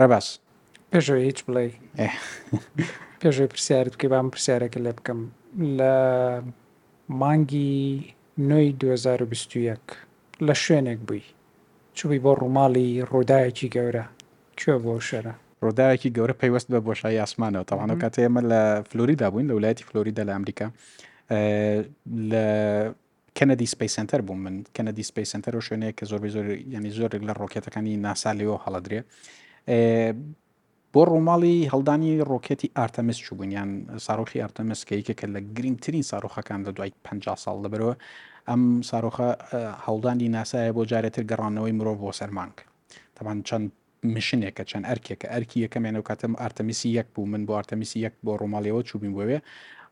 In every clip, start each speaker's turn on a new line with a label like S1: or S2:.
S1: ڕێباز.
S2: پێشەوەی هیچ بڵێی پێشەوەی پرسیارت بکەی بام پرسیارەکە لێ بکەم لە مانگی نۆی 2021 لە شوێنێک بووی چووی بۆ ڕووماڵی ڕووداوێکی گەورە کوێ بۆ شوێنە؟
S1: ڕووداوێکی گەورە پەیوەست بە بۆشایی ئاسمانەوە تاوان ئەو کاتێ ئێمە لە فلۆریدا بووین لە ولایەتی فلۆریدا لە ئەمریکا لە کەنەدی سپەیس سێنتەر بووم من کەنەدی سپەیس سێنتەر و شوێنەیە کە زۆربەی زۆر ینی زۆرێک لە ڕۆکێتەکانی ناسا لێەوە هەڵدرێ بۆ ڕووماڵی هەڵدانی ڕۆکێتی ئارتەمس چوبوونیان ساڕۆخی ئارتەمس کە یکێکە لە گرنگترین ساڕۆخەکان لە دوای 50 ساڵ لەبەرەوە ئەم ساڕۆخە هەڵدانی ناسایە بۆ جارێتر گەڕانەوەی مرۆڤ بۆ سەرمانگ تەمان چەند میشنێکە چەند ئەرکێکە ئەرکی یەکەم یانەو کاتە ئارتەمیسی یەک بوو من بۆ ئارتەمیسی یەک بۆ ڕۆماڵیەوە چوبیم بۆێ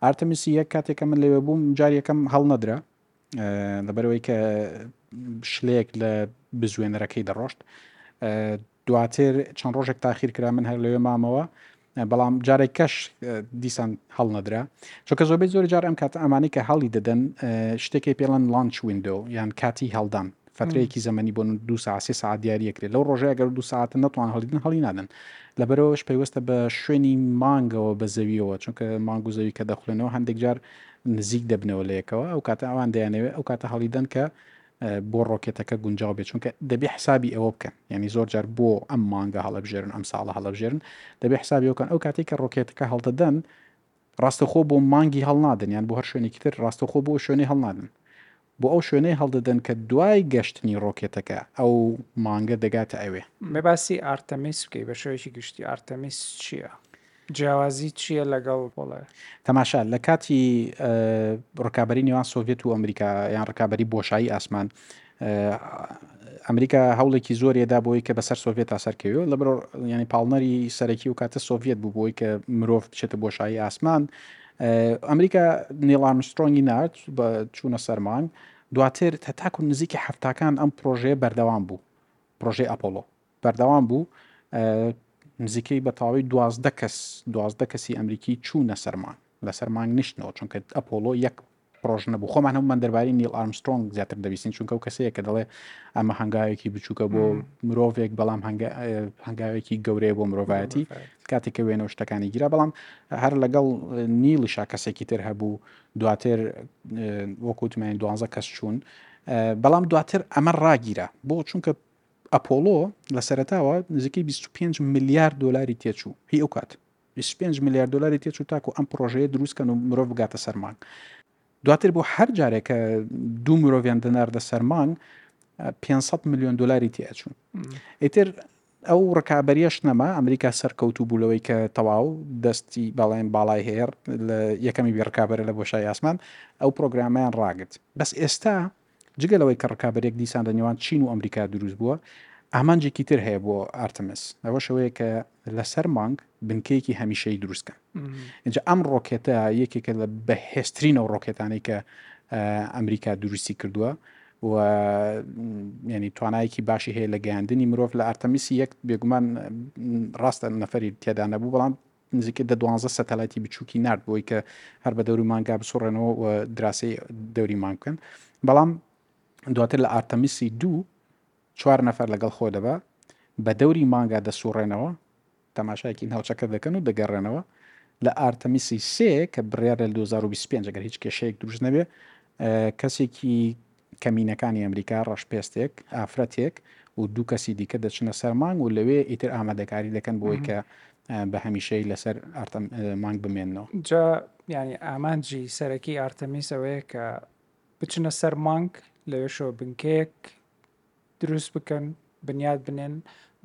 S1: ئارتەمیسی یەک کاتێکە من لەوێ بووم جار یەکەم هەڵنەدرا لەبەرەوەی کە شلەیەک لە بزوێنەرەکەی دەڕۆشت دواتر چەند ڕۆژێک تاخیر کرا من هەر لەوێ مامەوە بەڵام جارێک کەش دیسان هەڵنەدرا چۆکە زۆربەی زۆر جار ئەم کاتە ئەمانی کە هەڵی دەدەن شتێکی پێڵەن لانچ وینندۆ یان کاتی هەڵدان فترەیەکی زەمەنی بۆن دو ساعسی سعات دیارەکرێت لەو ڕۆژەیە گەر دو ساعت نتوان هەڵیدن هەڵی نادن لەبەرەوەش پەیوەستە بە شوێنی مانگەوە بە زەویەوە چونکە مانگ و زەوی کە دەخولێنەوە هەندێک جار نزیک دەبنەوە لەیەکەوە ئەو کاتە ئەوان دەیانەوێت ئەو کاتە هەڵیدەن کە بۆ ڕۆکێتەکە گونجاو بێت چونکە دەبێ حسابی ئەوە بکەن یعنی زۆر جار بۆ ئەم مانگە هەڵەبژێرن ئەم ساڵە هەڵەبژێرن دەبێ حسابی ئەوکەن ئەو کاتێک کە ڕۆکێتەکە هەڵدەدەن ڕاستەخۆ بۆ مانگی هەڵنادن یان بۆ هەر شوێنێکی تر ڕاستەخۆ بۆ شوێنەی هەڵنادن بۆ ئەو شوێنەی هەڵدەدەن کە دوای گەشتنی ڕۆکێتەکە ئەو مانگە دەگاتە ئەوێ
S2: مەباسی ئارتەمیس بکەی بە شێوەیەکی گشتی ئارتەمیس چییە؟ جیاوازی چیە لەگەڵ پۆڵەر؟
S1: تەماشا لە کاتی ڕکابەری نێوان سۆڤێت و ئەمریکا یان ڕکابەری بۆشایی ئاسمان ئەمریکا هەوڵێکی زۆرێدا بۆی کە بەسەر سۆڤێت تا سەرکەوێ لە بەر ینی پاڵنەری سەرەکی و کاتە سۆڤێت بوو بۆی کە مرۆڤ بچێتە بۆشایی ئاسمان ئەمریکا نیڵامسترۆنگی نرد بە چوونە سەرمان دواتر تاکو نزیکی هەفتاکان ئەم پرۆژەیە بەردەوام بوو پرۆژەی ئەپۆلۆ بەردەوام بوو، نزیکەی بە تەواوی دوازدە کەس دوازدە کەسی ئەمریکی چوونە سەر مانگ لەسەر مانگ نیشتنەوە چونکە ئەپۆڵۆ یەک پرۆژ نەبوو خۆمان هەمومان دەربارەی نیل ئارمسترۆنگ زیاتر دەبیستین چونکە و کەسەیە کە دەڵێ ئەمە هەنگاوێکی بچووکە بۆ مرۆڤێک بەڵام هەنگاوێکی گەورەیە بۆ مرۆڤایەتی کاتێک کە وێنەوە شتەکانی گیرا بەڵام هەر لەگەڵ نیڵی شا کەسێکی تر هەبوو دواتر وەکوتمانی دوانزە کەس چوون بەڵام دواتر ئەمە ڕاگیرە بۆ چونکە ئەپۆڵۆ لە سەرەتاوە نزیکەی 25 ملیار دلاری تێچوو هی ئەو کات 25 ملیار دلاری تێچوو تاکو ئەم پرۆژەیە دروستکەن و مرۆڤ بگاتە سەرمانگ دواتر بۆ هەر جارێک کە دوو مرۆڤیان دەناردە سەرمانگ 500 میلیۆن دلاری تێچوو ئیتر ئەو ڕکابەریەش نەما ئەمریکا سەرکەوتو بوو لەوەی کە تەواو دەستی باڵێن باڵای هێر لە یەکەمی بێڕکابەرە لە بۆشای ئاسمان ئەو پرۆگرامیان ڕاگرت بەس ئێستا جگە لەوەی کە ڕکابەریەک دیسان لە نێوان چین و ئەمریکا دروست بووە، ئامانجێکی تر هەیە بۆ ئارتەمس، ئەوەش ئەوەیە کە لەسەر مانگ بنکەیەکی هەمیشەیی دروست بکەن. ئینجا ئەم ڕۆکێتە یەکێکە لە بەهێزترین ئەو ڕۆکێتانەی کە ئەمریکا دروستی کردووە و ینی توانایەکی باشی هەیە لە گەیاندنی مرۆڤ لە ئارتەمیسی یەک بێگومان ڕاستە نەفەری تێدا نەبوو بەڵام نزیکەی دە دوانزە سەتەلایتی بچووکی نارد بۆی کە هەر بە دەوری مانگا بسوڕێنەوە و دراسەی دەوری مانگ بکەن بەڵام دواتر لە ئارتەمیسی دوو چوار نەفەر لەگەڵ خۆ دەبا بە دەوری مانگا دەسوڕێنەوە تەماشایکی ناوچەکە دەکەن و دەگەڕێنەوە لە ئارتەمیسی سێ کە بڕیار لە 2025 گەر هیچ کێشەیەک دروست نەبێ کەسێکی کەمینەکانی ئەمریکا، ڕەشپێستێک، ئافرەتێک و دوو کەسی دیکە دەچنە سەر مانگ و لەوێ ئیتر ئامادەکاری دەکەن بۆی کە بە هەمیشەی لەسەر مانگ بمێنەوە.
S2: جا یانی ئامانجی سەرەکی ئارتەمیس ئەوەیە کە بچنە سەر مانگ، لەوێشەوە بنکەیەک دروست بکەن بنیات بنێن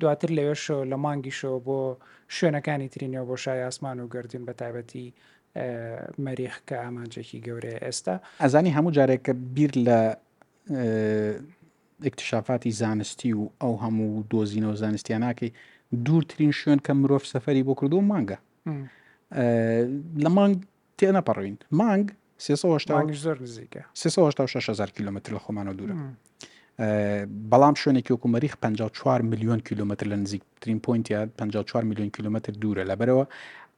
S2: دواتر لەوێشەوە لە مانگیشەوە بۆ شوێنەکانی تری نێو بۆ شای ئاسمان و گەردون بە تایبەتی مەریخ کە ئامانجێکی گەورەیە ئێستا
S1: ئەزانی هەموو جارێک کە بیر لە اکتشافاتی زانستی و ئەو هەموو دۆزینەوە زانستیانناکەی دوورترین شوێن کە مرۆڤ سەفری بۆ کردو مانگە لە مانگ تێنەپەڕین. مانگ سێ سەد و هەشتا و.
S2: مانگیش زۆر نزیکە.
S1: سێ سەد و هەشتا و شەش هەزار کیلۆمەتر لە خۆمانەوە دوورە. بەڵام شوێنێکی وەکوو مەریخ پەنجا و چوار ملیۆن کیلۆمەتر لە نزیکترین پۆینتە پەنجا و چوار ملیۆن کیلۆمەتر دوورە لەبەرەوە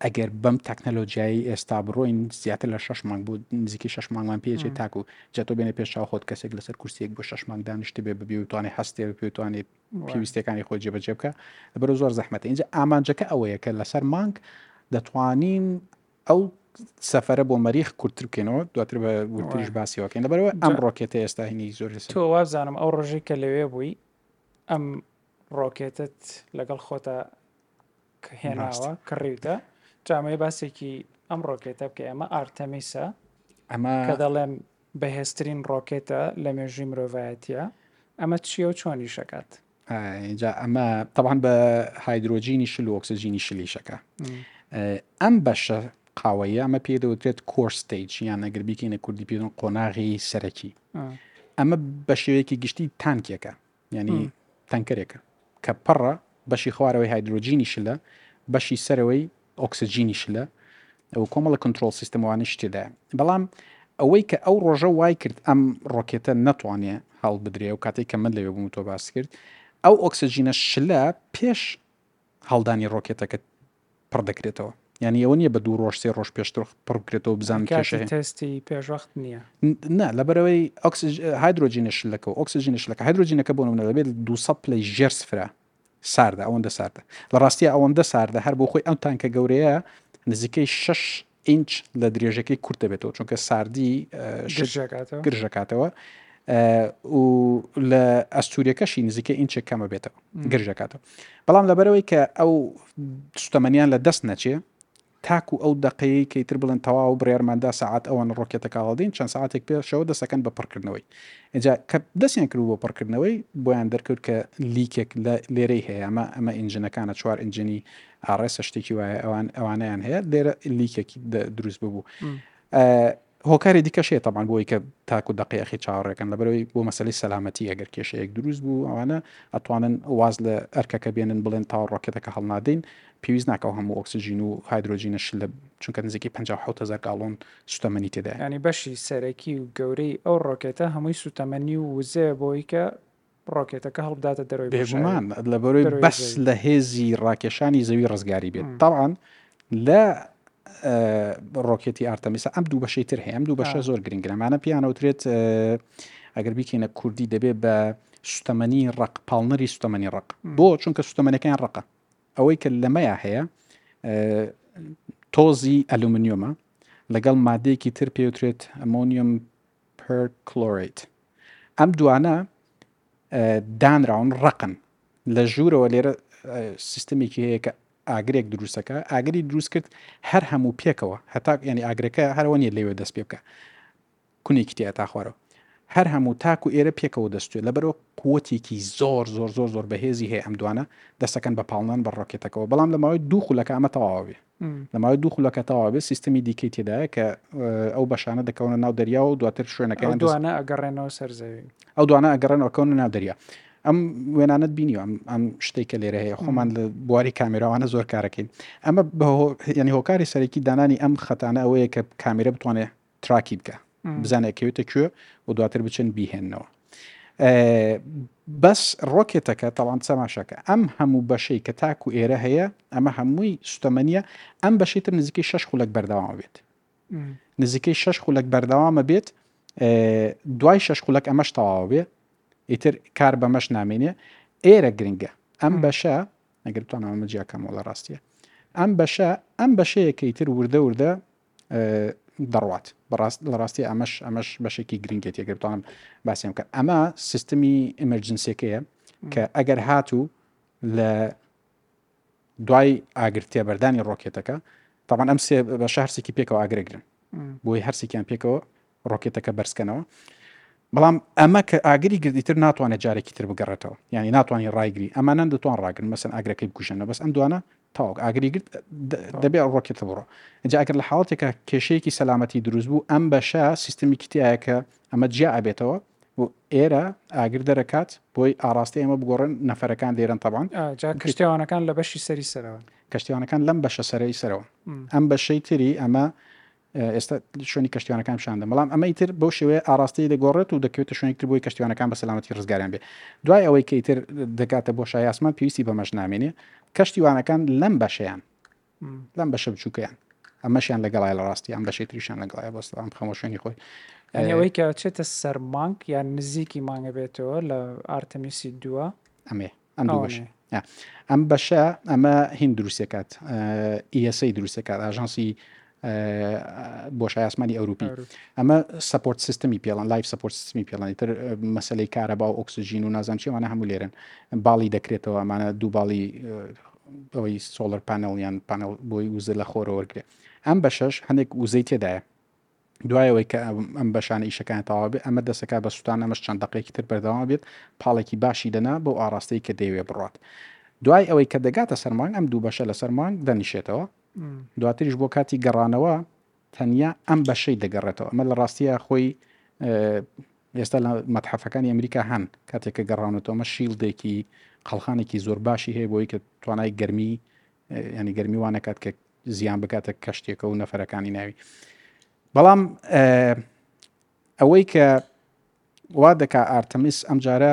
S1: ئەگەر بەم تەکنەلۆجیایی ئێستا بڕۆین زیاتر لە شەش مانگ بوو نزیکی شەش مانگمان پێچێت تاکو جەتۆ بێنە پێش چاو خۆت کەسێک لەسەر کورسیەک بۆ شەش مانگ دانیشت بێ ببی و توانێت هەستێ بە پێتوانێت پێویستەکانی خۆی جێبەجێ بکە لەبەر زۆر زەحمەتە اینجا ئامانجەکە ئەوەیە کە لەسەر مانگ دەتوانین ئەو سەفەرە بۆ مەریخ کورتتر بکەینەوە دواتر بە وردتریش باسیەوەکەین لەبەرەوە ئەم ڕۆکێتە ئێستا هینی زۆر لەسەر
S2: تۆ وابزانم ئەو ڕۆژی کە لەوێ بووی ئەم ڕۆکێتت لەگەڵ خۆتە هێناوە کڕیوتە جامەیە باسێکی ئەم ڕۆکێتە بکە ئەمە ئارتەمیسە
S1: ئەمە
S2: کە دەڵێن بەهێزترین ڕۆکێتە لە مێژوی مرۆڤایەتە ئەمە چیە و چۆنی شکات
S1: ئینجا ئەمە تەوان بە هایدرۆجینی شل و ئۆکسسیجینی شلیشەکە ئەم بەشە قاوەیە ئەمە پێ دەوترێت کۆرسستیج یان ئەگەر بیکەینە کوردی پێدن قۆناغی سەرەکی ئەمە بە شێوەیەکی گشتی تانکێکە ینی تەنکەرێکە کە پەڕە بەشی خوارەوەی هایدرۆجینی شلە بەشی سەرەوەی ئۆکسجینی شلە و کۆمەڵە کونترۆڵ سیستەم و ئەوانەیشی تێدایە بەڵام ئەوەی کە ئەو ڕۆژە وای کرد ئەم ڕۆکێتە نەتوانێ هەڵبدرێ و کاتێک کە من لەوێ بووم و تۆ باست کرد ئەو ئۆکسجینە شلە پێش هەڵدانی ڕۆکێتەکە پڕ دەکرێتەوە یعنی ئەوە نییە بە دوو ڕۆژ سێ ڕۆژ پێشتر پڕ بکرێتەوە بزان
S2: کێشە هەیە. تەستی پێشوەخت نییە
S1: نا لەبەرەوەی ئۆکسج هایدرۆجینە شلەکە و ئۆکسجینە شلەکە هایدرۆجینەکە بۆ نمونە دەبێت 200 پلەی ژێر سفرە ساردە ئەوەندە ساردە لە ڕاستیە ئەوەندە ساردە هەر بۆ خۆی ئەم تانکە گەورەیە نزیکەی 6 ئینچ لە درێژەکەی کورت دەبێتەوە چونکە ساردی گرژەکاتەوە و لە ئەستوریەکەشی نزیکە ئینچێک کەمە بێتەوە گرژەکاتەوە بەڵام لەبەرەوەی کە ئەو سوتەمەنیان لە دەست نەچێ تاکو ئەو دەقەیەی کە ئیتر بڵێن تەواوە بڕیارمان دا سەعات ئەوەنە ڕۆکێتە کاڵ ئەدەین چەند سەعاتێک پێشەوە دەستەکەن بە پڕکردنەوەی ئینجا کە دەستیان کردبوو بۆ پڕکردنەوەی بۆیان دەرکەوت کە لیکێک لە لێرەی هەیە ئەمە ئەمە ئینجنەکانە چوار ئینجنی ئاڕێسە شتێکی وایە ئەوان ئەوانەیان هەیە لێرە لیکێکی دروست ببوو هۆکاری دیکەش هەیە تەبان بۆی کە تاکو دەقی ئەخی چاوەڕێکەن لەبەرەوەی بۆ مەسلی سەلامەتی ئەگەر کێشەیەک دروست بوو ئەوانە ئەتوانن واز لە ئەرکەکە بێنن بڵێن تاوە ڕۆکێتەکە هەڵنادەین پێویست ناکەەوە هەموو ئۆکسسیژین و هایدرۆجینە شل لە چونکە نزیکی 1970 گاڵۆن سوتەمەنی تێدا
S2: ینی بەشی سەرەکی و گەورەی ئەو ڕۆکێتە هەمووی سوتەمەنی و وزەیە بۆی کە ڕۆکێتەکە هەڵبداتە دەرەوەی
S1: بێ گومان لەبەرەوەی بەس لە هێزی ڕاکێشانی زەوی ڕزگاری بێت تاوان لە ڕۆکێتی ئارتەمیسا ئەم دوو بەشەی تر هەیە ئەم دوو بەشە زۆر گرنگرەمانە پیانەوترێت ئەگەر بیکەینە کوردی دەبێت بە سوتەمەنی ڕق پاڵنەری سوتەمەنی ڕق بۆ چونکە سوتەمەنەکەیان ڕقە ئەوەی کە لەمەیە هەیە تۆزی ئەلومنیۆمە لەگەڵ مادەیەکی تر پێوترێت ئەمۆنیۆم Perchlorate، ئەم دوانە دانراون ڕەقن لە ژوورەوە لێرە سیستمێکی هەیە کە ئاگرێک دروستەکە ئاگری دروست کرد هەر هەموو پێکەوە هەتاک ینی ئاگرەکە هەرەوە نیە لەوێ دەست پێ بکە کونێکی تیا تا خوارەوە هەر هەموو تاک و ئێرە پێکەوە دەستێت لەبەرەوە قوتێکی زۆر زۆر زۆر زۆر بەهێزی هەیە ئەم دوانە دەستەکەن بە پاڵنان بە ڕۆکێتەکەەوە بەڵام لە ماوەی دوو خولەکە ئەمە تەواوێ لە ماوەی دوو خولەکە تەواو بێت، سیستەمی دیکەی تێدایە کە ئەو بەشانە دەکەونە ناو دەریا و دواتر شوێنەکەیان دەست.
S2: ئەو دوانە ئەگەڕێنەوە سەر زەوی.
S1: ئەو دوانە ئەگەڕێنەوە ئەکەونە ناو دەریا. ئەم وێنانەت بینیوە ئەم ئەم شتێک کە لێرە هەیە خۆمان لە بواری کامێراوانە زۆر کارەکەین ئەمە بە ینی هۆکاری سەرەکی دانانی ئەم خەتانە ئەوەیە کە کامێرە بتوانێت تراکی بکە بزانە ئەکەوێتە کوێ و دواتر بچن بیهێننەوە بەس ڕۆکێتەکە تەڵان سەماشەکە ئەم هەموو بەشەی کە تاکو ئێرە هەیە ئەمە هەمووی سوتەمەنیە ئەم بەشی تر نزیکەی شش خولک بەردەوام بێت نزیکەی شش خولک بەردەوامە بێت دوای شش خولک ئەمەش تەواوە بێ ئیتر کار بەمەش نامێنێ ئێرە گرنگە ئەم بەشە نەگرتوانەوە مەجیاکەمەوە لە ڕاستیە ئەم بەشە ئەم بەشەیەکەی تر وردە وردە دەڕوات بەڕاست لەڕاستی ئەمەش ئەمەش بەشێکی گرنگێتی گەر بتوانم باسیێم کە ئەمە سیستمی ئەمەرجنسیەکەیە کە ئەگەر هاتوو لە دوای ئاگر تێبەردانی ڕۆکێتەکە تاوان ئەم سێ بە شارسێکی پێکەوە ئاگرەگرن بۆی هەرسێکیان پێکەوە ڕۆکێتەکە بەرزکەنەوە بەڵام ئەمە کە ئاگری گردیتر ناتوانێت جارێکی تر بگەڕێتەوە یعنی ناتوانانی ڕایگری ئەمانان دەتوان ڕاگرن مەسن ئاگرەکەی بکوژێنە بەس ئەم دوانە تاوەکو ئاگری گرت دەبێت ڕۆکێتە بڕۆ جا ئەگەر لە حاڵەتێکە کێشەیەکی سەلامەتی دروست بوو ئەم بەشە سیستمێکی تایە کە ئەمە جیا ئەبێتەوە و ئێرە ئاگر دەرەکات بۆی ئاراستە ئێمە بگۆڕن نەفەرەکان دێرن تەبان
S2: کەشتیوانەکان لە بەشی سەری سەرەوە
S1: کەشتیوانەکان لەم بەشە سەرەی سەرەوە ئەم بەشەی تری ئەمە ئێستا شوێنی کەشتیوانەکان پیشان دەدەم، بەڵام ئەمە ئیتر بەو شێوەیە ئاڕاستەی دەگۆڕێت و دەکەوێتە شوێنێکی تر بۆی کەشتیوانەکان بە سەلامەتی ڕزگاریان بێت. دوای ئەوەی کە ئیتر دەگاتە بۆشای ئاسمان پێویستی بەمەش نامێنێ، کەشتیوانەکان لەم بەشەیان لەم بەشە بچووکەیان ئەمەشیان لەگەڵای لە ڕاستی ئەم بەشی تریشان لەگەڵای بەستەوە ئەم خەمە شوێنی خۆی یعنی
S2: ئەوەی کە چێتە سەر مانگ یان نزیکی مانگە بێتەوە لە ئارتەمیسی دووە
S1: ئەمێ ئەم دوو بەشە نا. ئەم بەشە ئەمە هین دروستەکات ئیسی دروستەکات ئاژانسی بۆ شایسمانی ئەوروپی ئەمە سپۆرت سیستمی پێڵان لایف سپۆرت سیستمی پێڵانی تر مەسلەی کارە با و ئۆکسسیژین و نازان چێوانە هەموو لێرن باڵی دەکرێتەوە ئەمانە دوو باڵی ئەوەی سۆلەر پانەڵیان پانەڵ بۆی وزە لە خۆرەوەگرێت ئەم بەشەش هەندێک وزەی تێدایە دوای ئەوەی کە ئەم بەشانە ئیشەکانیان تەواو بێت، ئەمە دەست دەکات بە سووتان، ئەمەش چەند دەقێکی تر بەردەوام ئەبێت، پاڵێکی باشی دەنا بەو ئاڕاستەی کە دەیەوێت بڕوات. دوای ئەوەی کە دەگاتە سەر مانگ، ئەم دوو بەشە لەسەر مانگ دەنیشێتەوە، دواتریش بۆ کاتی گەڕانەوە تەنیا ئەم بەشەی دەگەڕێتەوە، ئەمە لە ڕاستیە خۆی ئێستا لە مەتحەفەکانی ئەمریکا هەن کاتێک کە گەڕاونەتەوە مە شیلدێکی قەڵخانێکی زۆر باشی هەیە بۆی کە توانای گەرمی ینی گەرمی وانەکات کە زیان بکاتە کەشتێکە و نەفەرەکانی ناوی بەڵام ئەوەی کە وا دەکا ئارتەمیس ئەم جارە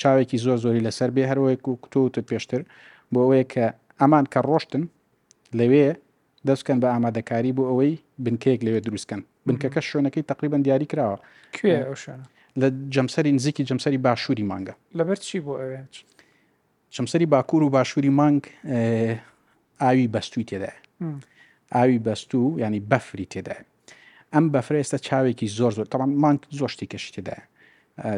S1: چاوێکی زۆر زۆری لەسەر بێ هەروەیەک و کتۆتە پێشتر بۆ ئەوەیە کە ئەمان کە ڕۆشتن لەوێ دەستکەن بە ئامادەکاری بۆ ئەوەی بنکەیەک لەوێ دروستکەن بنکەکە شوێنەکەی تقریبان دیاری کراوە
S2: کوێ
S1: لە جەمسەری نزیکی جەمسەری باشووری مانگە
S2: لەبەر چی بۆ ئەوێ
S1: چەمسەری باکوور و باشووری مانگ ئاوی بەستووی تێدایە ئاوی بەستوو ینی بەفری تێدایە ئەم بەفرە ئێستا چاوێکی زۆر زۆر تەڵام مانگ زۆر شتی کەشی تێدایە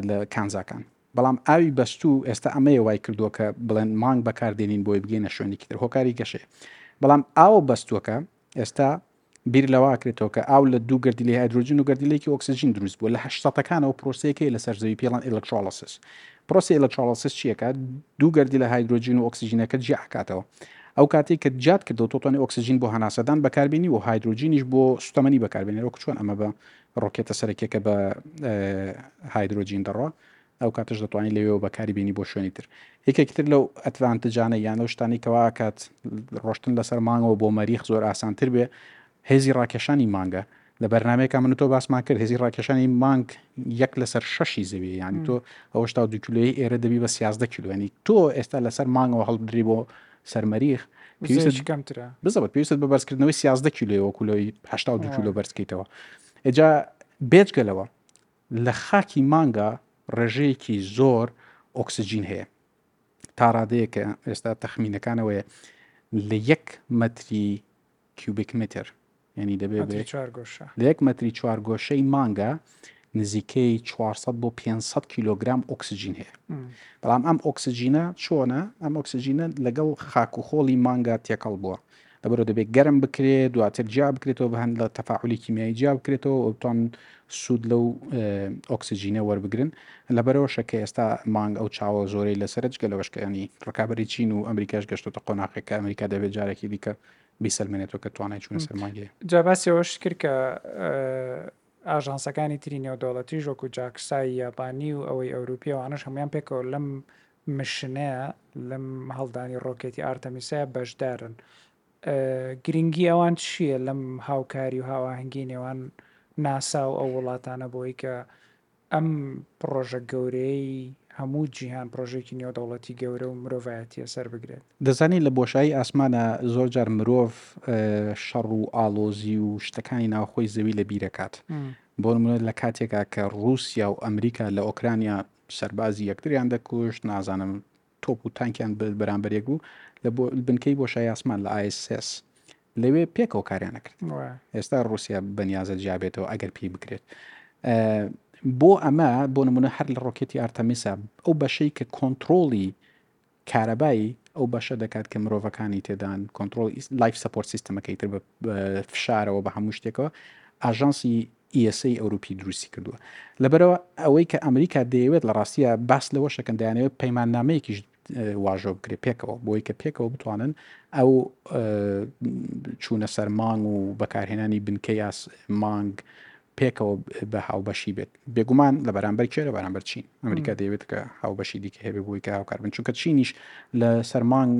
S1: لە کانزاکان بەڵام ئاوی بەستوو ئێستا ئەمەیە وای کردووە کە بڵێن مانگ بەکاردێنین بۆی بگەینە شوێنێکی تر هۆکاری گەشێ بەڵام ئاوە بەستووەکە ئێستا بیر لەوە ئەکرێتەوە کە ئاو لە دوو گەردیلەی هایدرۆجین و گەردیلەیەکی ئۆکسجین دروست بووە لە هەشت سەدەکانەوە پرۆسەیەک هەیە لەسەر زەوی پێڵان ئێلکترۆڵسیس پرۆسی ئێلکترۆڵسیس چیەکە دوو گەردیلە هایدرۆجین و ئۆکسجینەکە جیا ئەکاتەوە ئەو کاتێک کە جات کردەوە تۆتۆنی ئۆکسجین بۆ هەناسەدان بەکاربیێنی و هایدرۆجینیش بۆ سوتەمەنی بەکاربێنەوە چۆن ئەمە بە ڕۆکێتە سەرەکیەکە بە هایدرۆجین دەڕۆ ئەو کاتەش دەتوانی لەوێوە بەکاری بێنی بۆ شوێنی تر یەکێکی تر لەو ئەتڤانتجانە یان لەو شتانی کەوا کات ڕۆشتن لەسەر مانگەوە بۆ مەریخ زۆر ئاسانتر بێ هێزی ڕاکێشانی مانگە لە بەرنمەیەکە من تۆ باسمان کرد هێزی ڕاکێشانی مانگ یەک لەسەر شەشی زەوی ینی تۆ ئەوە شتا دو کیلوی ئێرە دەبی بە سیازدە کیلوێنی تۆ ئێستا لەسەر مانگەوە هەڵبدری بۆ سەرمەریخ
S2: کەمترە
S1: بزەوە پێویست بە بەرزکردنەوەی سیازدە کیلوەوە کولەوەی هشتا دو کیلو بەرزکەیتەوە ئێجا بێجگەلەوە لە خاکی مانگا ڕێژەیەکی زۆر ئۆکسجین هەیە تاڕادەیە کە ئێستا تەخمینەکانەوەیە لە یەک مەتری کیوبیک متر ینی دەبێت لە یەک مەتری چوارگۆشەی مانگا نزیکەی 400 بۆ 500 کیلوگرام ئۆکسجین هەیە بەڵام ئەم ئۆکسجینە چۆنە ئەم ئۆکسجینە لەگەڵ خاک و خۆڵی مانگا تێکەڵ بووە لەبەرئەوە دەبێت گەرم بکرێت دواتر جیا بکرێتەوە بە هەند لە تەفاعلی کیمیایی جیا بکرێتەوە و بتوان سوود لەو ئۆکسسیجینە وەربگرن لەبەرەوەشە کە ئێستا مانگ ئەو چاوە زۆرەی لەسەرج گە لەوەشکەنی ڕکابی چین و ئەمریکاش گەشتۆتە قۆناغێک کە ئەمریکا دەبێت جارێکی دیکە بیسەلمێنێتەوە کە توانای چوون سەرماگەی
S2: جاباسیەوەش کرد کە ئاژانسەکانی تری نێودەوڵەتی ژۆکو جاکسای یابانی و ئەوەی ئەوروپیەوانش هەموان پێکەوە لەم مشنەیە لەم هەڵدانی ڕۆکێتی ئارتەمیسە بەشدارن، گرنگی ئەوان چییە لەم هاوکاری و هاوئاهەنگی نێوان ناسا و ئەو وڵاتانە بۆی کە ئەم پڕۆژە گەورەیەی هەموو جیهان پڕۆژێکی نێودەوڵەتی گەورە و مرۆڤایەتیە سەر بگرێت؟
S1: دەزانیت لە بۆشایی ئاسمانا زۆر جار مرۆڤ شەڕ و ئاڵۆزی و شتەکانی ناوخۆی زەوی لە بیرەکات بۆ نمونە لە کاتێکا کە ڕوسیا و ئەمریکا لە ئۆکرانیا سەربازی یەکتریان دەکوشت نازانم تۆپ و تانکیان بەرامبەر یەک بوو لە بنکەی بۆ شایاسمان لە ئایسس لەوێ پێکەوە کاریان نەکرد ئێستا رووسیا بەنیازە جیابێتەوە ئەگەر پێی بکرێت بۆ ئەمە بۆ نمونە هەر لە ڕۆکێتی ئارتەمیسا ئەو بەشەی کە کۆنتترۆڵی کارەبای ئەو بەشە دەکات کە مرۆڤەکانی تێدان، کۆنترۆڵی لایف سەپۆرت سیستەمەکەی تر بە فشارەوە بە هەموو شتێکەوە ئاژانسی ئیسەی ئەوروپی دروستی کردووە لەبەرەوە ئەوەی کە ئەمریکا دەیەوێت لە ڕاستیە باس لەوە شەکەن دەیانەوێت پەیماننامەیەکیش واژۆ بکرێت پێکەوە بۆی کە پێکەوە بتوانن ئەو چوونە سەر مانگ و بەکارهێنانی بنکەی مانگ پێکەوە بە هاوبەشی بێت بێگومان لە بەرامبەر کێ لە بەرامبەر چین ئەمریکا دەیەوێت کە هاوبەشی دیکە هەبێ بۆی کە هاوکار بن چونکە چینیش لە سەرمان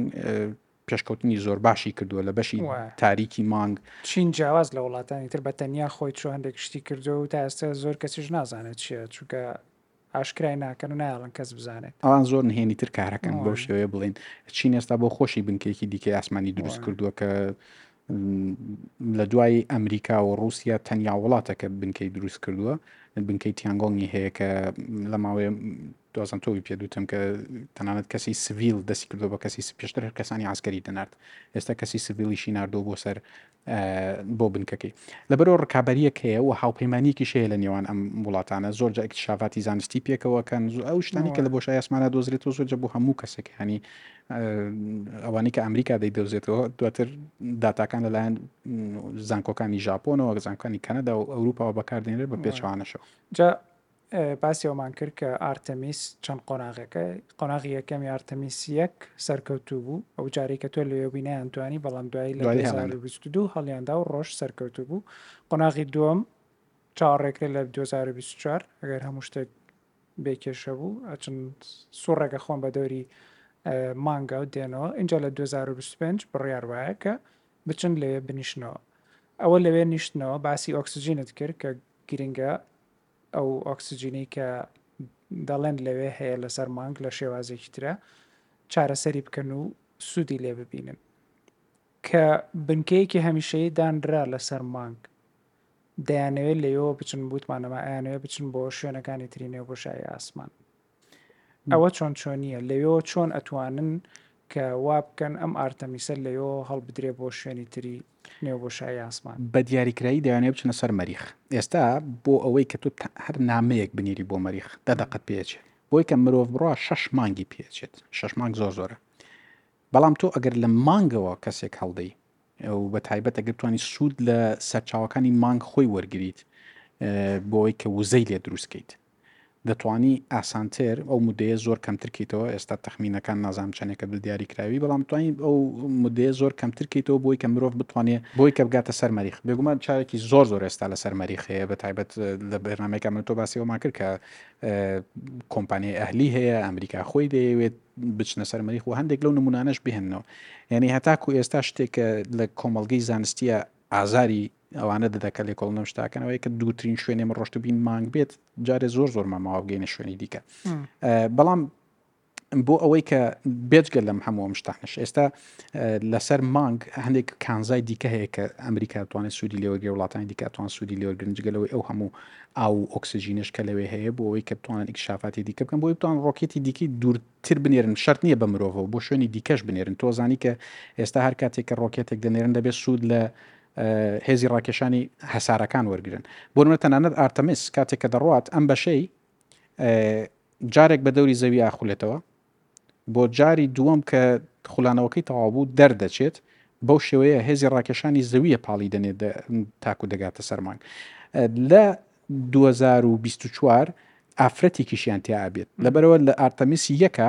S1: پێشکەوتنی زۆر باشی کردووە لە بەشی تاریکی مانگ
S2: چین جیاواز لە وڵاتانی تر بە تەنیا خۆی چۆن هەندێک شتی کردو و تا ئێستا زۆر کەسیش نازانێت چیە چونکە ئاشکرای ناکەن و نایڵن کەس بزانێت
S1: ئەوان زۆر نهێنی تر کارەکەن بەو شێوەیە بڵین چین ئێستا بۆ خۆشی بنکێکی دیکەی ئاسمانی دروست کردووە کە لە دوای ئەمریکا و رووسیا تەنیا وڵاتەکە بنکەی دروست کردووە بنکەی تیانگۆنگی هەیە کە لە ماوەیە دوازان تۆوی پێ دوتم کە تەنانەت کەسی سڤیل دەستی کردو بە کەسی پێشتر کەسانی ئاسکەری دەنارد ئێستا کەسی سڤیلیشی نردۆ بۆ سەر بۆ بنکەکەی لەبەرئەوە ڕکابەریەک هەیە و هاوپەیمانیەکیش هەیە لە نێوان ئەم وڵاتانە زۆرجە ئیکتشافاتی زانستی پێکەوەکەن زۆ ئەو شتانی کە لە بۆشای ئاسمانە دۆزرێتەوە زۆرجە بۆ هەموو کەسەکانی ئەوانی کە ئەمریکا دەیدۆزێتەوە دواتر داتاکان لەلایەن زانکۆکانی ژاپۆنەوە زانکانی کەنەدا و ئەوروپاوە بەکاردێنێت بە پێچوانەشەوە
S2: جا باسی ئەوەمان کرد کە ئارتەمیس چەند قۆناغێکە، قۆناغی یەکەمی ئارتەمیس یەک سەرکەوتوو بوو، ئەو جارەی کە تۆ لەوێ بووی نەیانتوانی بەڵام دوایی لە دوای هێڵانە. 2022 هەڵیاندا و ڕۆژ سەرکەوتوو بوو، قۆناغی دووەم چاوەڕێکرێت لە 2024 ئەگەر هەموو شتێک بێ کێشە بوو ئەچن سوڕێک ئەخۆن بە دەوری ئە، مانگا و دێنەوە، ئینجا لە 2025 بڕیار وایە کە بچن لەوێ بنیشنەوە، ئەوە لەوێ نیشتنەوە باسی ئۆکسجینت کرد کە گرنگە، ئەو ئۆکسجینەی کە دەڵێن لەوێ هەیە لەسەر مانگ لە شێوازێکی ترە چارەسەری بکەن و سوودی لێ ببینن کە بنکەیەکی هەمیشەیی دانرا لەسەر مانگ دەیانەوێت لەوێەوە بچن بوتمانەمە ئەیانەوێ بچن بۆ شوێنەکانی ترینێ بۆشایی ئاسمان ئەوە چۆن چۆنییە لەوێەوە چۆن ئەتوانن کە وا بکەن ئەم ئارتەمیسە لەوێەوە هەڵبدرێ بۆ شوێنی تری نێو بۆ شای ئاسمان
S1: بە دیاریکرایی دەیانێ بچنە سەر مەریخ ئێستا بۆ ئەوەی کە تۆ هەر نامەیەک بنێری بۆ مەریخ دە دەقەت پێچێت بۆی کە مرۆڤ بڕە شش مانگی پێچێت شش مانگ زۆر زۆرە بەڵام تۆ ئەگەر لە مانگەوە کەسێک هەڵدەی و بە تایبەت ئەگەر توانی سوود لە سەرچاوەکانی مانگ خۆی وەرگیت بۆی کە وزەی لێ دروستکەیت دەتوانی ئاسانتر ئەو مدەیە زۆر کەمتر کەیتەوە ئێستا تەخمینەکان نازانم چەنێکە دلدیاری کراوی بەڵام توانی ئەو مدەیە زۆر کەمتر کەیتەوە بۆی کە مرۆڤ بتوانێ بۆی کە بگاتە سەر مەریخ بێگومان چاوێکی زۆر زۆر ئێستا لەسەر مەریخ هەیە بە تایبەت لە بەرنمێکە من تۆ باسی ئەومان کرد کە کۆمپانیای ئەهلی هەیە ئەمریکا خۆی دەیەوێت بچنە سەر مەریخ و هەندێک لەو نمونانەش بهێنەوە یعنی هەتاکو ئێستا شتێکە لە کۆمەلگەی زانستیە ئازاری ئەوانە دەدەکە لێ کۆڵ نەشتاکەن ئەوەیە کە دووترین شوێنێ من ڕۆشت بین مانگ بێت جارێ زۆر زۆر ماماوە بگەینە شوێنی دیکە بەڵام بۆ ئەوەی کە بێجگە لەم هەموو مشتانش ئێستا لەسەر مانگ هەندێک کانزای دیکە هەیە کە ئەمریکا توانێت سوودی لێوەگە وڵاتانی دیکاتوان سوودی لێوە گرنجگەلەوەی ئەو هەموو ئاو و ئۆکسسیژینش کە لەوێ هەیە بۆ ئەوەی کە بتوانن ئیکشافاتی دیکە بکەن بۆی بتوان ڕۆکێتی دیکەی دوورتر بنێرن شەر نییە بە مرۆڤەوە بۆ شوێنی دیکەش بنێرن تۆزانی کە ئێستا هەر کاتێک کە ڕۆکێتێک دەنێرن دەبێت سوود لە هێزی ڕاکێشانی هەسارەکان وەرگرن بۆنمە تەنانەت ئارتەمیس کاتێک کە دەڕوات ئەم بەشەی جارێک بە دەوری زەوی ئاخولێتەوە بۆ جاری دووەم کە خولانەوەکەی تەواو بوو دەردەچێت بەو شێوەیە هێزی ڕاکێشانی زەویە پاڵی دەنێت تاکو دەگاتە سەرمانگ لە 2024 ئافرەتێکیشیان تیاابێت لەبەرەوە لە ئارتەمیسی یەکە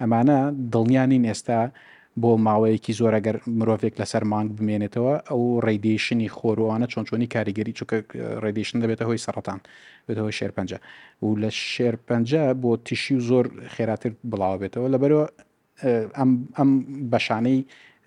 S1: ئەمانە دڵنیا نین ئێستا بۆ ماوەیەکی زۆر ئەگەر مرۆڤێک لەسەر مانگ بمێنێتەوە ئەو ڕێدیشنی خۆر و ئەوانە چۆن چۆنی کاریگەری چووکە ڕێدیشن دەبێتە هۆی سەرەتان بێتەوە شێرپەنجە و لە شێرپەنجە بۆ تیشی و زۆر خێراتر بڵاوە بێتەوە لەبەرەوە ئەم بەشانەی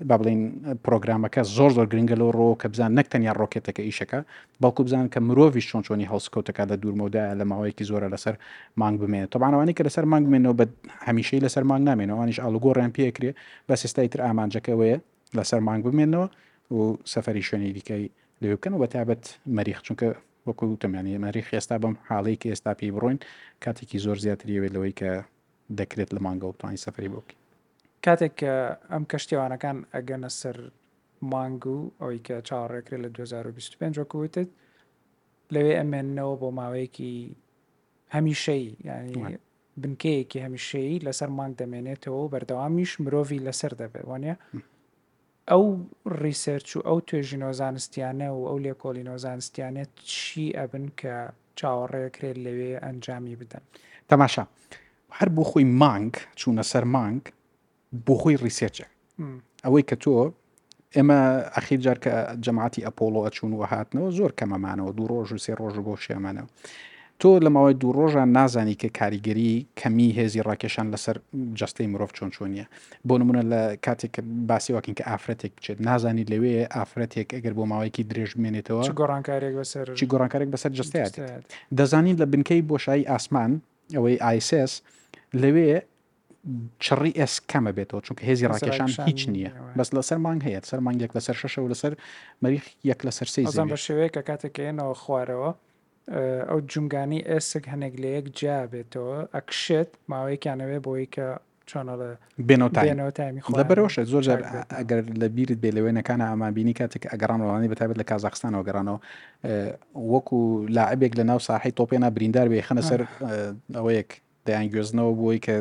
S1: با بڵێین پرۆگرامەکە زۆر زۆر گرنگە لەو ڕۆ کە بزان نەک تەنیا ڕۆکێتەکە ئیشەکە بەڵکو بزان کە مرۆڤیش چۆن چۆنی هەڵسکەوتەکە لە دوورمەودایە لە ماوەیەکی زۆرە لەسەر مانگ بمێنێت تەبانەوانی کە لەسەر مانگ بمێنەوە بە هەمیشەی لەسەر مانگ نامێنەوەوانیش ئالوگۆڕیان پێکرێ بە سستای تر ئامانجەکەوەیە لەسەر مانگ بمێنەوە و سەفری شوێنی دیکەی لێ بکەن و بە تابەت مەریخ چونکە وەکو تەمانی مەریخ ئێستا بەم حاڵەی کە ئێستا پێی بڕۆین کاتێکی زۆر زیاتریەوێت لەوەی کە دەکرێت لە مانگەوە توانین سەفری بۆکی
S2: کاتێک کە ئەم کەشتیوانەکان ئەگەنە سەر مانگ و ئەوەی کە چاوەڕێکرێت لە 2025 وەکو وتت لەوێ ئەمێنەوە بۆ ماوەیەکی هەمیشەی ینی بنکەیەکی هەمیشەی لەسەر مانگ دەمێنێتەوە بەردەوامیش مرۆڤی لەسەر دەبێت وانە ئەو ڕیسێرچ و ئەو توێژینەوە زانستیانە و ئەو لێکۆڵینەوە زانستیانە چی ئەبن کە چاوەڕێئەکرێت لەوێ ئەنجامی بدەن؟
S1: تەماشا هەر بۆ خۆی مانگ چوونە سەر مانگ بۆ خۆی ڕیسێرچە ئەوەی کە تۆ ئێمە ئەخیر جار کە جەماعتی ئەپۆڵۆ ئەچوون و هاتنەوە زۆر کەمەمانەوە دوو ڕۆژ و سێ ڕۆژ بۆ شێمانەوە تۆ لە ماوەی دوو ڕۆژە نازانی کە کاریگەری کەمی هێزی ڕاکێشان لەسەر جەستەی مرۆڤ چۆن چۆنیە بۆ نمونە لە کاتێک کە باسی وەکەین کە ئافرەتێک بچێت نازانی لەوێ ئافرەتێک ئەگەر بۆ ماوەیەکی درێژ بمێنێتەوە چ
S2: گۆڕانکارێک بەسەر
S1: چی گۆڕانکارێک بەسەر جەستەیە جەستەیە دێت دێت. دەزانین لە بنکەی بۆشایی ئاسمان ئەوەی ئایسس لەوێ چڕی ئێس کەمە بێتەوە چونکە هێزی هێزی ڕاکێشان ڕاکێشان هیچ نییە نییە. بەس لەسەر مانگ هەیە سەر مانگ یەک لەسەر شەشە و لەسەر مەریخ یەک لەسەر سێی ئەزان زەوی
S2: بە شێوەیە کە کاتێک کە یەنەوە خوارەوە ئەو جومگانەی ئێسک هەنێک لەیەک جیا بێتەوە ئەکشێت ماوەیەکیان ئەوێ بۆی کە چۆن
S1: ئەڵێ بێنەوە تایم بێنەوە تایمی خۆیان لەبەرەوەش زۆر جار تاک بێتەوە. ئەگەر لە بیرت بێ لە وێنەکان ئەمان بینی کاتێک ئەگەڕان وڵانی بەتابێت لە کازاخستانەوە گەڕانەوە ئە، وەکو لاعبێک لە ناو ساحەی تۆپێنا بریندار بێ خەنە سەر ئە، ئەوەیەک دەیانگوێزنەوە بۆی کە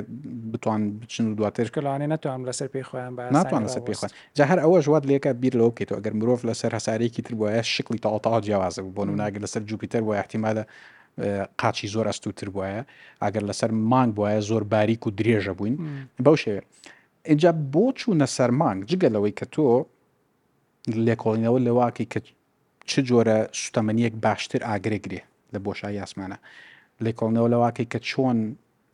S1: بتوان بچن و دواتر
S2: کە لەوانەیە نەتوان لەسەر پێی خۆیان بە
S1: ناتوان ئاسانی لەسەر پێی خۆیان ڕابوەستن. جا هەر ئەوەش وات لێکات بیر لەوە بکەیتەوە ئەگەر مرۆڤ لەسەر هەسارەیەکی تر بوایە شکڵی تەواو تەواو جیاواز دەبوو بۆ نمونە ئەگەر لەسەر جوپیتەر بوایە احتیمالە قاچی زۆر ئەستووتر بوایە ئەگەر لەسەر مانگ بوایە زۆر باریک و درێژ ئەبووین بەو شێوەیە ئینجا بۆ چوونە سەر مانگ جگە لەوەی کە تۆ لێکۆڵینەوە لەوە ئەکەی کە چ جۆرە سوتەمەنییەک باشتر ئاگرێک گرێ لە بۆشایی ئاسمانا؟ لێکۆڵنەوە لەوە کەی کە چۆن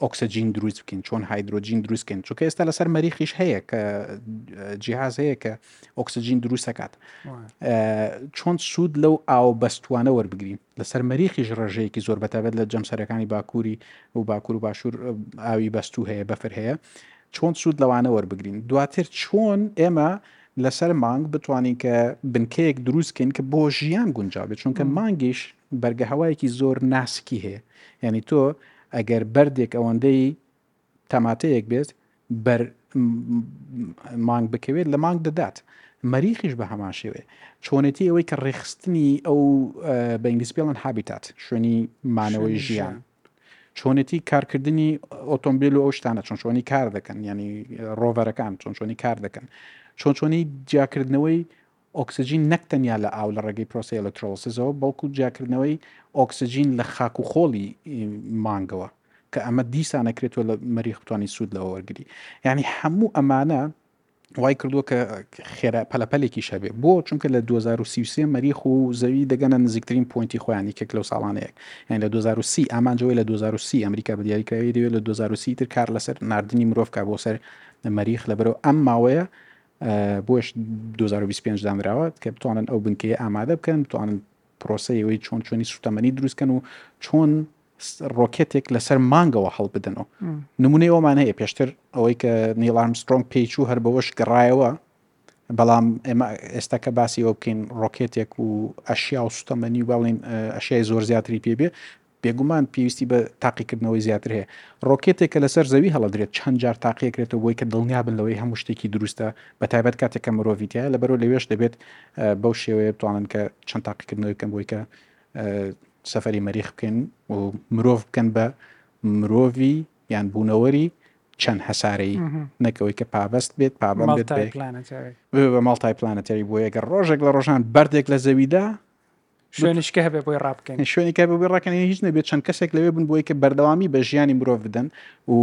S1: ئۆکسجین دروست بکەین چۆن هایدرۆجین دروست کەین چونکە ئێستا لەسەر مەریخیش هەیە کە جیهاز هەیە کە ئۆکسجین دروستەکات چۆن سوود لەو ئاو بەستوانە وەربگرین لەسەر مەریخیش ڕێژەیەکی زۆر بەتایبەت لە جەمسەرەکانی باکووری و باکوور و باشوور ئاوی بەستوو هەیە بەفر هەیە چۆن سوود لەوانە وەربگرین دواتر چۆن ئێمە لەسەر مانگ بتوانین کە بنکەیەک دروستکەین کە بۆ ژیان گونجاوێت چونکە مانگیش بەرگە هەوایەکی زۆر ناسکی هەیە یعنی تۆ ئەگەر بەردێک ئەوەندەی تاماتەیەک بێت بەر مانگ بکەوێت لە مانگ دەدات مەریخیش بە هەمان شێوێ چۆنێتی ئەوەی کە ڕێخستنی ئەو بە ئینگلیز پێڵەن هابیتات شوێنی مانەوەی ژیان چۆنێتی کارکردنی ئۆتۆمبیل و ئەو شتانە چۆن چۆنی کار دەکەن ینی ڕۆڤەرەکان چۆن چۆنی کار دەکەن چۆن چۆنی جیاکردنەوەی ئۆکسجین نەک تەنیا لە ئاو لە ڕێگەی پرۆسەی ئەلەکترۆڵسزەوە بەڵکو جیاکردنەوەی ئۆکسجین لە خاک و خۆڵی مانگەوە کە ئەمە دیسان ئەکرێت تۆ لە مەریخ بتوانین سوود لەوە وەرگری یعنی هەموو ئەمانە وای کردووە کە خێرا پەلەپەلێکی شەبێ بۆ چونکە لە 2023 مەریخ و زەوی دەگەنە نزیکترین پوینتی خۆیان یەکێک لەو ساڵانەیەک یان لە 2030 ئامانجەوەی لە 2030 ئەمریکا بە دیاریکراوی دەوێت لە 2030 تر کار لەسەر نردنی مرۆڤ کا بۆ سەر مەریخ لەبەرەوە ئەم ماوەیە بۆیەش دوو هەزار و بیست و پێنج دانراوە کە بتوانن ئەو بنکەیە ئامادە بکەن بتوانن پرۆسەی ئەوەی چۆن چۆنی سوتەمەنی دروستکەن و چۆن ڕۆکێتێک لەسەر مانگەوە هەڵبدەنەوە نمونەی ئەومان هەیە پێشتر ئەوەی کە نیڵام سترۆنگ پێچ و هەر بەوەش گەڕایەوە بەڵام ئێمە ئێستا کە باسی ئەو بکەین ڕۆکێتێک و ئەشیا و سوتەمەنی و باڵین ئەشیای زۆر زیاتری پێبێ بێگومان پێویستی بە تاقیکردنەوەی زیاتر هەیە. ڕۆکێتێک کە لەسەر زەوی هەڵەدرێت چەند جار تاقیەکرێتەوە بۆی کە دڵنیابن لەوەی هەموو شتێکی دروستە بەتایبەت کاتێک کە مرۆڤی تیایە لەبەرو لەوێش دەبێت بەو شێوەیە بتوانن کە چەند تاقیکردنەوەی بکەن بۆی کە سەفەری مەریخ بکەن و مرۆڤ بکەن بە مرۆڤی یان بوونەوەری چەند هەسارەی نەکەوەی کە پابەست بێت پابەن بێت بە ماڵتای پلانەتەری بۆ یەگە ڕۆژێک لە ڕۆژان بەردێک لە زەویدا
S2: شوێنش کە هەبێ بۆی ڕابکەن
S1: شوێنی کە بۆی ڕاکەن هیچ نەبێت چەند کەسێک لەوێ بوون بۆی کە بەردەوامی بە ژیانی مرۆڤ بدەن و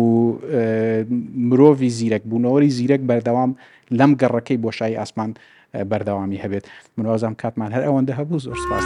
S1: مرۆڤی زیرەک بوونەوەری زیرەک بەردەوام لەم گەڕەکەی بۆشایی ئاسمان بەردەوامی هەبێت منوازام کاتمان هەر ئەوەندە هەبوو زۆر سپاس.